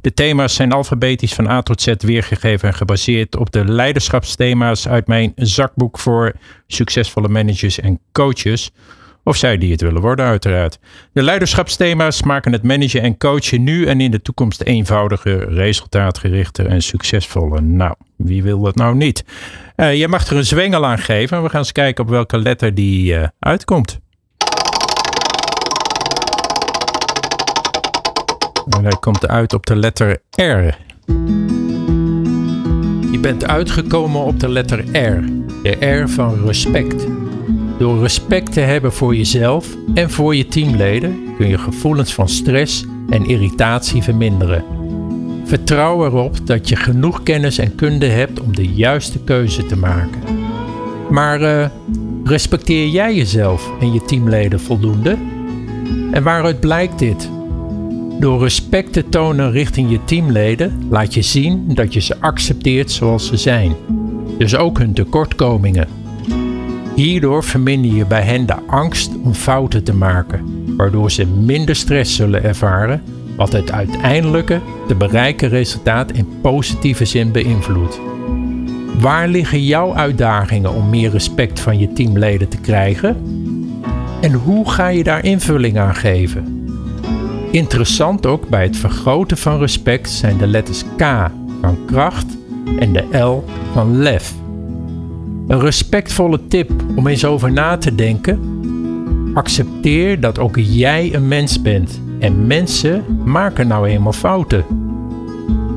De thema's zijn alfabetisch van A tot Z weergegeven en gebaseerd op de leiderschapsthema's uit mijn zakboek voor succesvolle managers en coaches. Of zij die het willen worden, uiteraard. De leiderschapsthema's maken het managen en coachen nu en in de toekomst eenvoudiger, resultaatgerichter en succesvoller. Nou, wie wil dat nou niet? Uh, je mag er een zwengel aan geven. We gaan eens kijken op welke letter die uh, uitkomt. En hij komt uit op de letter R. Je bent uitgekomen op de letter R. De R van respect. Door respect te hebben voor jezelf en voor je teamleden kun je gevoelens van stress en irritatie verminderen. Vertrouw erop dat je genoeg kennis en kunde hebt om de juiste keuze te maken. Maar uh, respecteer jij jezelf en je teamleden voldoende? En waaruit blijkt dit? Door respect te tonen richting je teamleden laat je zien dat je ze accepteert zoals ze zijn. Dus ook hun tekortkomingen. Hierdoor verminder je bij hen de angst om fouten te maken, waardoor ze minder stress zullen ervaren, wat het uiteindelijke te bereiken resultaat in positieve zin beïnvloedt. Waar liggen jouw uitdagingen om meer respect van je teamleden te krijgen? En hoe ga je daar invulling aan geven? Interessant ook bij het vergroten van respect zijn de letters K van kracht en de L van lef. Een respectvolle tip om eens over na te denken. Accepteer dat ook jij een mens bent en mensen maken nou eenmaal fouten.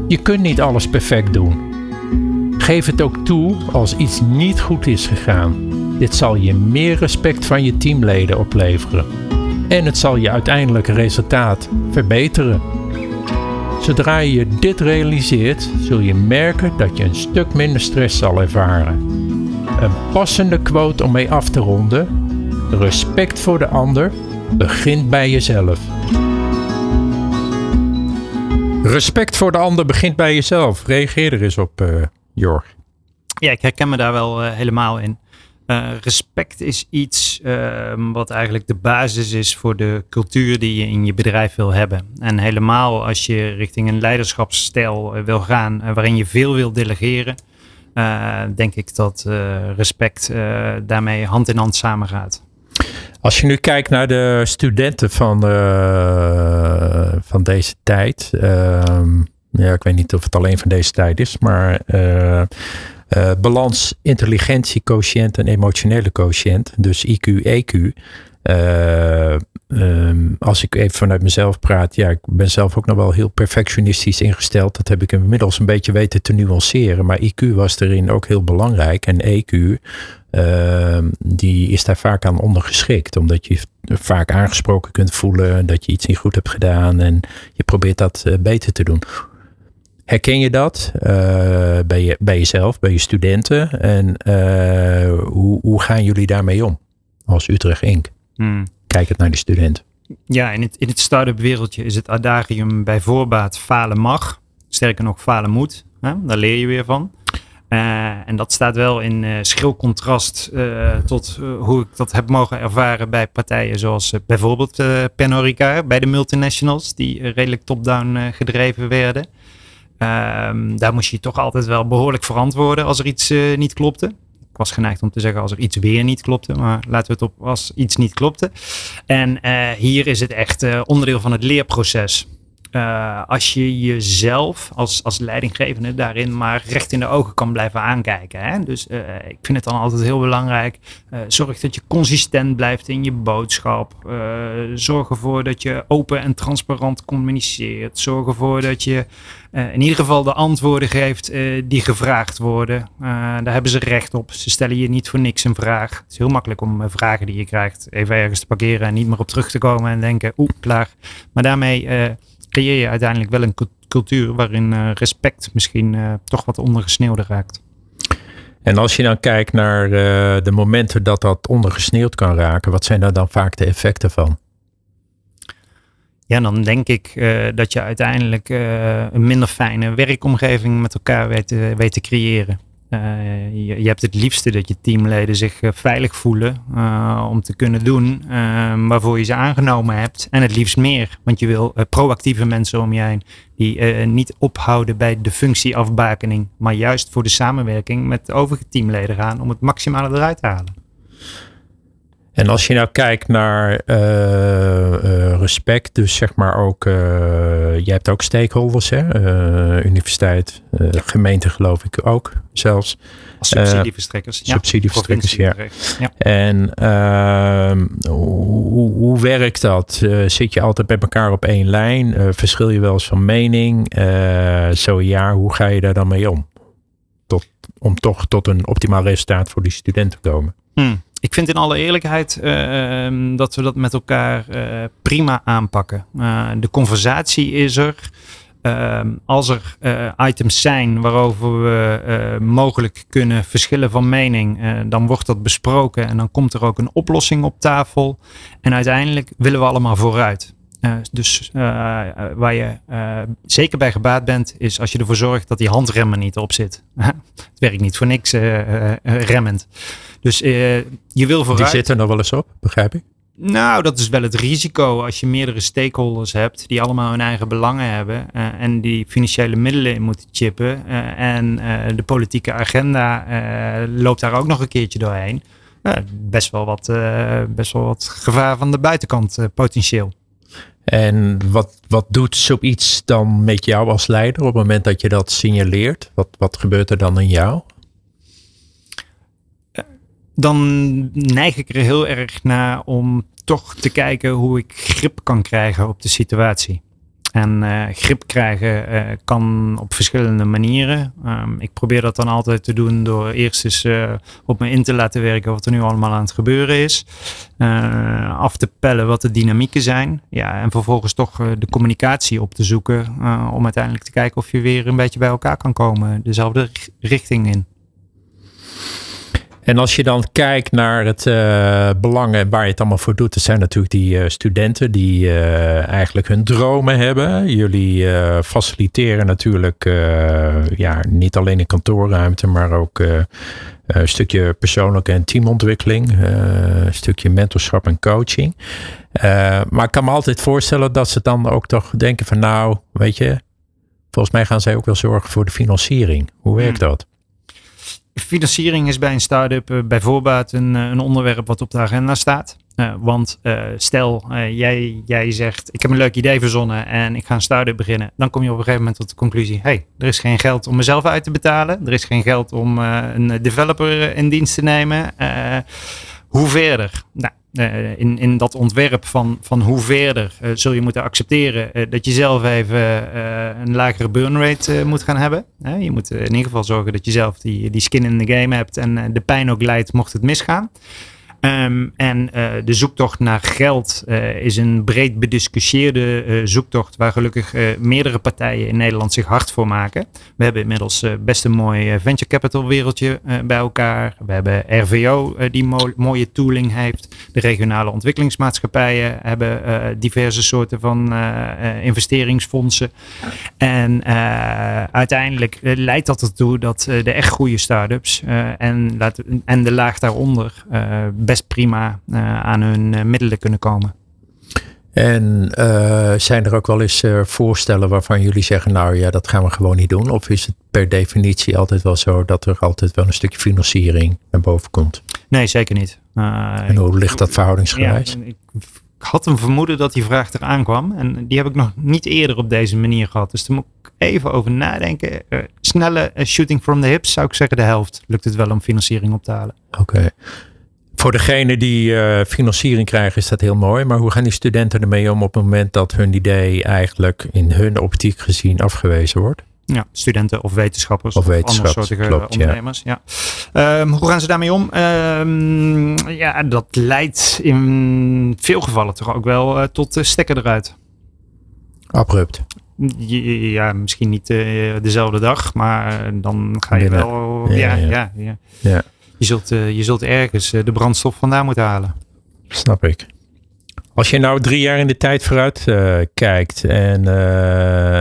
Je kunt niet alles perfect doen. Geef het ook toe als iets niet goed is gegaan. Dit zal je meer respect van je teamleden opleveren. En het zal je uiteindelijke resultaat verbeteren. Zodra je dit realiseert, zul je merken dat je een stuk minder stress zal ervaren. Een passende quote om mee af te ronden. Respect voor de ander begint bij jezelf. Respect voor de ander begint bij jezelf. Reageer er eens op, uh, Jorg. Ja, ik herken me daar wel helemaal in. respect is iets ehm, wat eigenlijk de basis is voor de cultuur die je in je bedrijf wil hebben. En helemaal als je richting een leiderschapsstijl wil gaan waarin je veel wil delegeren, denk ik dat respect daarmee hand in hand samengaat. Als je nu kijkt naar de studenten van, van deze tijd. Uh, ja, ik weet niet of het alleen van deze tijd is, maar balans, intelligentie, quotient en emotionele quotient. Dus IQ, EQ. Um, als ik even vanuit mezelf praat, ja, ik ben zelf ook nog wel heel perfectionistisch ingesteld. Dat heb ik inmiddels een beetje weten te nuanceren. Maar IQ was erin ook heel belangrijk. En EQ, uh, die is daar vaak aan ondergeschikt. Omdat je vaak aangesproken kunt voelen dat je iets niet goed hebt gedaan. En je probeert dat uh, beter te doen. Herken je dat uh, bij, je, bij jezelf, bij je studenten? En hoe, hoe gaan jullie daarmee om als Utrecht Inc.? Hmm. Kijk het naar de student. Ja, in het, in het start-up wereldje is het adagium bij voorbaat falen mag. Sterker nog, falen moet. Hè? Daar leer je weer van. Uh, en dat staat wel in uh, schril contrast uh, tot hoe ik dat heb mogen ervaren bij partijen zoals bijvoorbeeld Pernod bij de multinationals, die redelijk top-down gedreven werden. Ehm, daar moest je toch altijd wel behoorlijk verantwoorden als er iets niet klopte. Ik was geneigd om te zeggen als er iets weer niet klopte, maar laten we het op als iets niet klopte. En hier is het echt onderdeel van het leerproces. Uh, als je jezelf als, als leidinggevende daarin maar recht in de ogen kan blijven aankijken. Hè? Dus uh, ik vind het dan altijd heel belangrijk. Uh, zorg dat je consistent blijft in je boodschap. zorg ervoor dat je open en transparant communiceert. Zorg ervoor dat je in ieder geval de antwoorden geeft die gevraagd worden. daar hebben ze recht op. Ze stellen je niet voor niks een vraag. Het is heel makkelijk om vragen die je krijgt even ergens te parkeren en niet meer op terug te komen en denken, oeh, klaar. Maar daarmee creëer je uiteindelijk wel een cultuur waarin uh, respect misschien uh, toch wat ondergesneeuwd raakt. En als je dan kijkt naar uh, de momenten dat dat ondergesneeuwd kan raken, wat zijn daar dan vaak de effecten van? Ja, dan denk ik dat je uiteindelijk een minder fijne werkomgeving met elkaar weet, weet te creëren. Uh, je, hebt het liefste dat je teamleden zich uh, veilig voelen uh, om te kunnen doen waarvoor je ze aangenomen hebt. En het liefst meer, want je wil proactieve mensen om je heen die niet ophouden bij de functieafbakening, maar juist voor de samenwerking met de overige teamleden gaan om het maximale eruit te halen. En als je nou kijkt naar uh, uh, respect, dus zeg maar ook, uh, jij hebt ook stakeholders, hè? universiteit, gemeente geloof ik ook zelfs. Subsidieverstrekkers. ja. Subsidieverstrekkers, ja. ja. En ehm, hoe, hoe werkt dat? zit je altijd bij elkaar op één lijn? verschil je wel eens van mening? zo ja, hoe ga je daar dan mee om? Tot, om toch tot een optimaal resultaat voor die studenten te komen. Hmm. Ik vind in alle eerlijkheid uh, dat we dat met elkaar uh, prima aanpakken. Uh, de conversatie is er. Ehm, als er items zijn waarover we mogelijk kunnen verschillen van mening, dan wordt dat besproken en dan komt er ook een oplossing op tafel. En uiteindelijk willen we allemaal vooruit. Dus waar je zeker bij gebaat bent, is als je ervoor zorgt dat die handremmen niet op zit. het werkt niet voor niks remmend. Dus je wil vooruit. Die zitten er nog wel eens op, begrijp ik? Nou, dat is wel het risico als je meerdere stakeholders hebt die allemaal hun eigen belangen hebben uh, en die financiële middelen in moeten chippen. Uh, en de politieke agenda loopt daar ook nog een keertje doorheen. best, wel wat, best wel wat gevaar van de buitenkant potentieel. En wat, wat doet zoiets dan met jou als leider op het moment dat je dat signaleert? Wat, wat gebeurt er dan in jou? dan neig ik er heel erg naar om toch te kijken hoe ik grip kan krijgen op de situatie. En uh, grip krijgen uh, kan op verschillende manieren. Um, ik probeer dat dan altijd te doen door eerst eens uh, op me in te laten werken wat er nu allemaal aan het gebeuren is. af te pellen wat de dynamieken zijn. Ja, en vervolgens toch de communicatie op te zoeken. om uiteindelijk te kijken of je weer een beetje bij elkaar kan komen. Dezelfde richting in. En als je dan kijkt naar het uh, belang en waar je het allemaal voor doet, dat zijn natuurlijk die uh, studenten die uh, eigenlijk hun dromen hebben. Jullie faciliteren natuurlijk ja, niet alleen in kantoorruimte, maar ook een stukje persoonlijke en teamontwikkeling, een stukje mentorschap en coaching. maar ik kan me altijd voorstellen dat ze dan ook toch denken van nou, weet je, volgens mij gaan zij ook wel zorgen voor de financiering. Hoe werkt hmm. dat? Financiering is bij een start-up uh, bijvoorbeeld een, een onderwerp wat op de agenda staat. Uh, want stel, jij, jij zegt, ik heb een leuk idee verzonnen en ik ga een start-up beginnen. Dan kom je op een gegeven moment tot de conclusie, hey, er is geen geld om mezelf uit te betalen. Er is geen geld om een developer in dienst te nemen. hoe verder? Nou, uh, in, in dat ontwerp van, van hoe verder uh, zul je moeten accepteren uh, dat je zelf even een lagere burn rate moet gaan hebben. je moet in ieder geval zorgen dat je zelf die, die skin in the game hebt en de pijn ook leidt mocht het misgaan. Um, en uh, de zoektocht naar geld uh, is een breed bediscussieerde uh, zoektocht waar gelukkig meerdere partijen in Nederland zich hard voor maken. We hebben inmiddels best een mooi venture capital wereldje bij elkaar. We hebben RVO die mo mooie tooling heeft. De regionale ontwikkelingsmaatschappijen hebben diverse soorten van investeringsfondsen. En uiteindelijk leidt dat ertoe dat de echt goede start-ups en, en de laag daaronder prima uh, aan hun uh, middelen kunnen komen. En uh, zijn er ook wel eens voorstellen waarvan jullie zeggen, nou ja, dat gaan we gewoon niet doen? Of is het per definitie altijd wel zo dat er altijd wel een stukje financiering naar boven komt? Nee, zeker niet. en hoe ligt dat verhoudingsgewijs? Ja, ik had een vermoeden dat die vraag eraan kwam. En die heb ik nog niet eerder op deze manier gehad. Dus daar moet ik even over nadenken. snelle shooting from the hips zou ik zeggen de helft. Lukt het wel om financiering op te halen. Oké voor degene die uh, financiering krijgen is dat heel mooi. Maar hoe gaan die studenten ermee om op het moment dat hun idee eigenlijk in hun optiek gezien afgewezen wordt? Ja, studenten of wetenschappers of, of andere ondernemers. Ja. Ehm, hoe gaan ze daarmee om? Um, ja, dat leidt in veel gevallen toch ook wel uh, tot uh, stekker eruit. Abrupt. Ja, misschien niet dezelfde dag, maar dan ga je wel. ja, ja. ja. ja je zult, uh, je zult ergens uh, de brandstof vandaan moeten halen. Snap ik. Als je nou drie jaar in de tijd vooruit uh, kijkt en,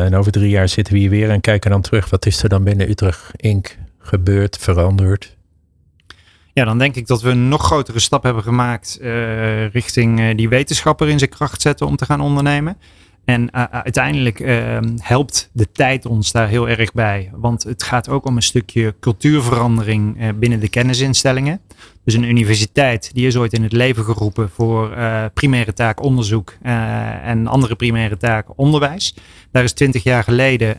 en, over drie jaar zitten we hier weer en kijken dan terug, wat is er dan binnen Utrecht Inc. gebeurd, veranderd? Ja, dan denk ik dat we een nog grotere stap hebben gemaakt richting die wetenschapper in zijn kracht zetten om te gaan ondernemen. En uh, uiteindelijk uh, helpt de tijd ons daar heel erg bij. Want het gaat ook om een stukje cultuurverandering uh, binnen de kennisinstellingen. Dus een universiteit die is ooit in het leven geroepen voor primaire taak onderzoek en andere primaire taak onderwijs. Daar is twintig jaar geleden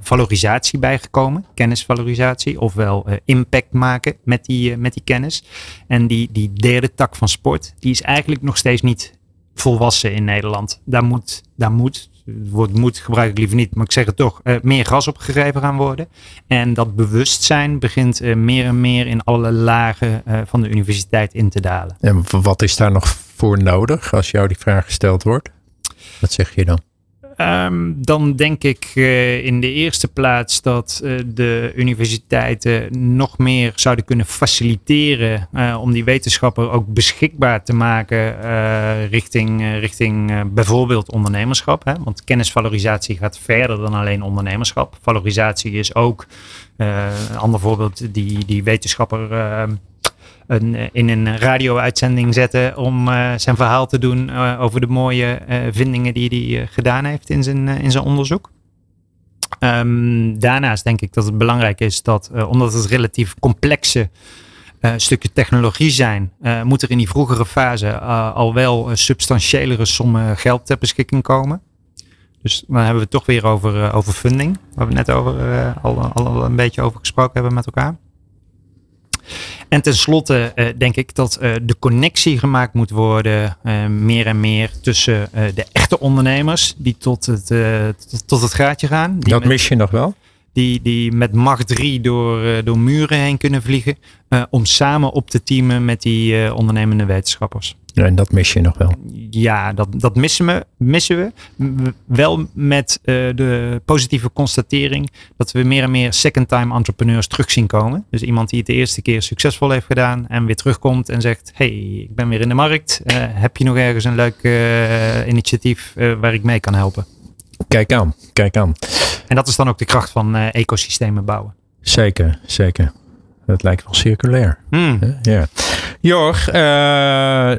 valorisatie bijgekomen, kennisvalorisatie, ofwel impact maken met die, met die kennis. En die, die derde tak van sport, die is eigenlijk nog steeds niet volwassen in Nederland. Daar moet, daar moet het woord moet gebruik ik liever niet, maar ik zeg het toch, uh, meer gas opgegeven gaan worden. En dat bewustzijn begint uh, meer en meer in alle lagen uh, van de universiteit in te dalen. En wat is daar nog voor nodig als jou die vraag gesteld wordt? Wat zeg je dan? Um, dan denk ik uh, in de eerste plaats dat uh, de universiteiten nog meer zouden kunnen faciliteren uh, om die wetenschapper ook beschikbaar te maken richting, richting bijvoorbeeld ondernemerschap. Hè? Want kennisvalorisatie gaat verder dan alleen ondernemerschap. Valorisatie is ook een ander voorbeeld die, die wetenschapper ehm, eh, in een radio-uitzending zetten om uh, zijn verhaal te doen uh, over de mooie vindingen die hij gedaan heeft in zijn, in zijn onderzoek. Um, daarnaast denk ik dat het belangrijk is dat, omdat het relatief complexe stukken technologie zijn, moet er in die vroegere fase al wel substantiëlere sommen geld ter beschikking komen. Dus dan hebben we het toch weer over, over funding, waar we net over, al, al een beetje over gesproken hebben met elkaar. En tenslotte uh, denk ik dat uh, de connectie gemaakt moet worden, uh, meer en meer tussen de echte ondernemers die tot het, tot, tot, het gaatje gaan. Dat met, mis je nog wel? Die, die met macht 3 door, door muren heen kunnen vliegen, om samen op te teamen met die ondernemende wetenschappers. En dat mis je nog wel. Ja, dat, dat missen, we, missen we. Wel met uh, de positieve constatering dat we meer en meer second-time entrepreneurs terug zien komen. Dus iemand die het de eerste keer succesvol heeft gedaan en weer terugkomt en zegt: Hey, ik ben weer in de markt. Uh, heb je nog ergens een leuk uh, initiatief waar ik mee kan helpen? Kijk aan, kijk aan. En dat is dan ook de kracht van ecosystemen bouwen. Zeker, zeker. Het lijkt wel circulair. Mm. Ja. Jorg, uh, uh,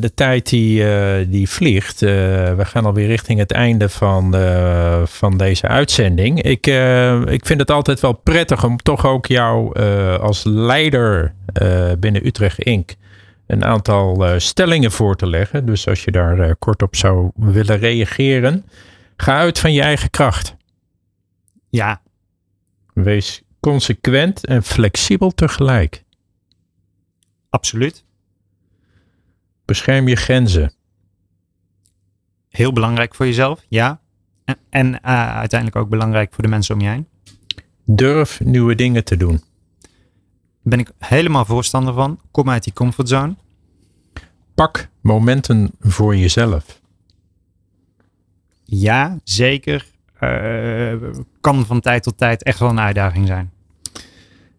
de tijd die, uh, die vliegt. we gaan alweer richting het einde van, van deze uitzending. Ik, ik vind het altijd wel prettig om toch ook jou als leider binnen Utrecht Inc. een aantal stellingen voor te leggen. Dus als je daar kort op zou willen reageren, ga uit van je eigen kracht. Ja. Wees consequent en flexibel tegelijk. Absoluut. Bescherm je grenzen. Heel belangrijk voor jezelf, ja. En, en uh, uiteindelijk ook belangrijk voor de mensen om je heen. Durf nieuwe dingen te doen. Ben ik helemaal voorstander van. Kom uit die comfortzone. Pak momenten voor jezelf. Ja, zeker. Uh, kan van tijd tot tijd echt wel een uitdaging zijn.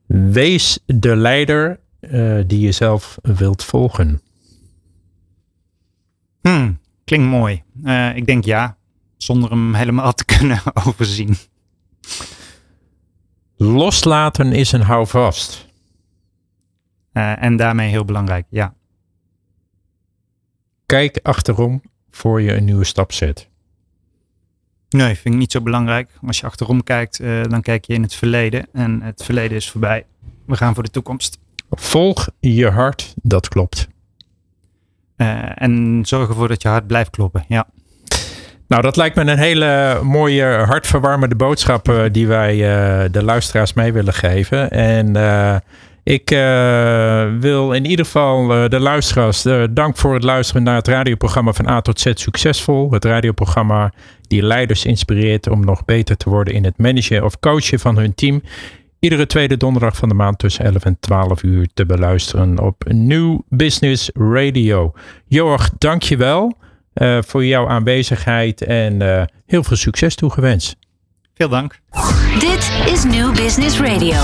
Wees de leider uh, die je zelf wilt volgen. Hmm, klinkt mooi. Uh, ik denk ja, zonder hem helemaal te kunnen overzien. Loslaten is een houvast. Uh, en daarmee heel belangrijk, ja. Kijk achterom voor je een nieuwe stap zet. Nee, vind ik niet zo belangrijk. Als je achterom kijkt, uh, dan kijk je in het verleden. En het verleden is voorbij. We gaan voor de toekomst. Volg je hart, dat klopt. Uh, en zorg ervoor dat je hart blijft kloppen, ja. Nou, dat lijkt me een hele mooie, hartverwarmende boodschap uh, die wij de luisteraars mee willen geven. En ik wil in ieder geval de luisteraars dank voor het luisteren naar het radioprogramma van A tot Z Succesvol. Het radioprogramma die leiders inspireert om nog beter te worden in het managen of coachen van hun team. Iedere tweede donderdag van de maand tussen 11 en 12 uur te beluisteren op New Business Radio. Jorg, dankjewel uh, voor jouw aanwezigheid en uh, heel veel succes toegewenst. Veel dank. Dit is New Business Radio.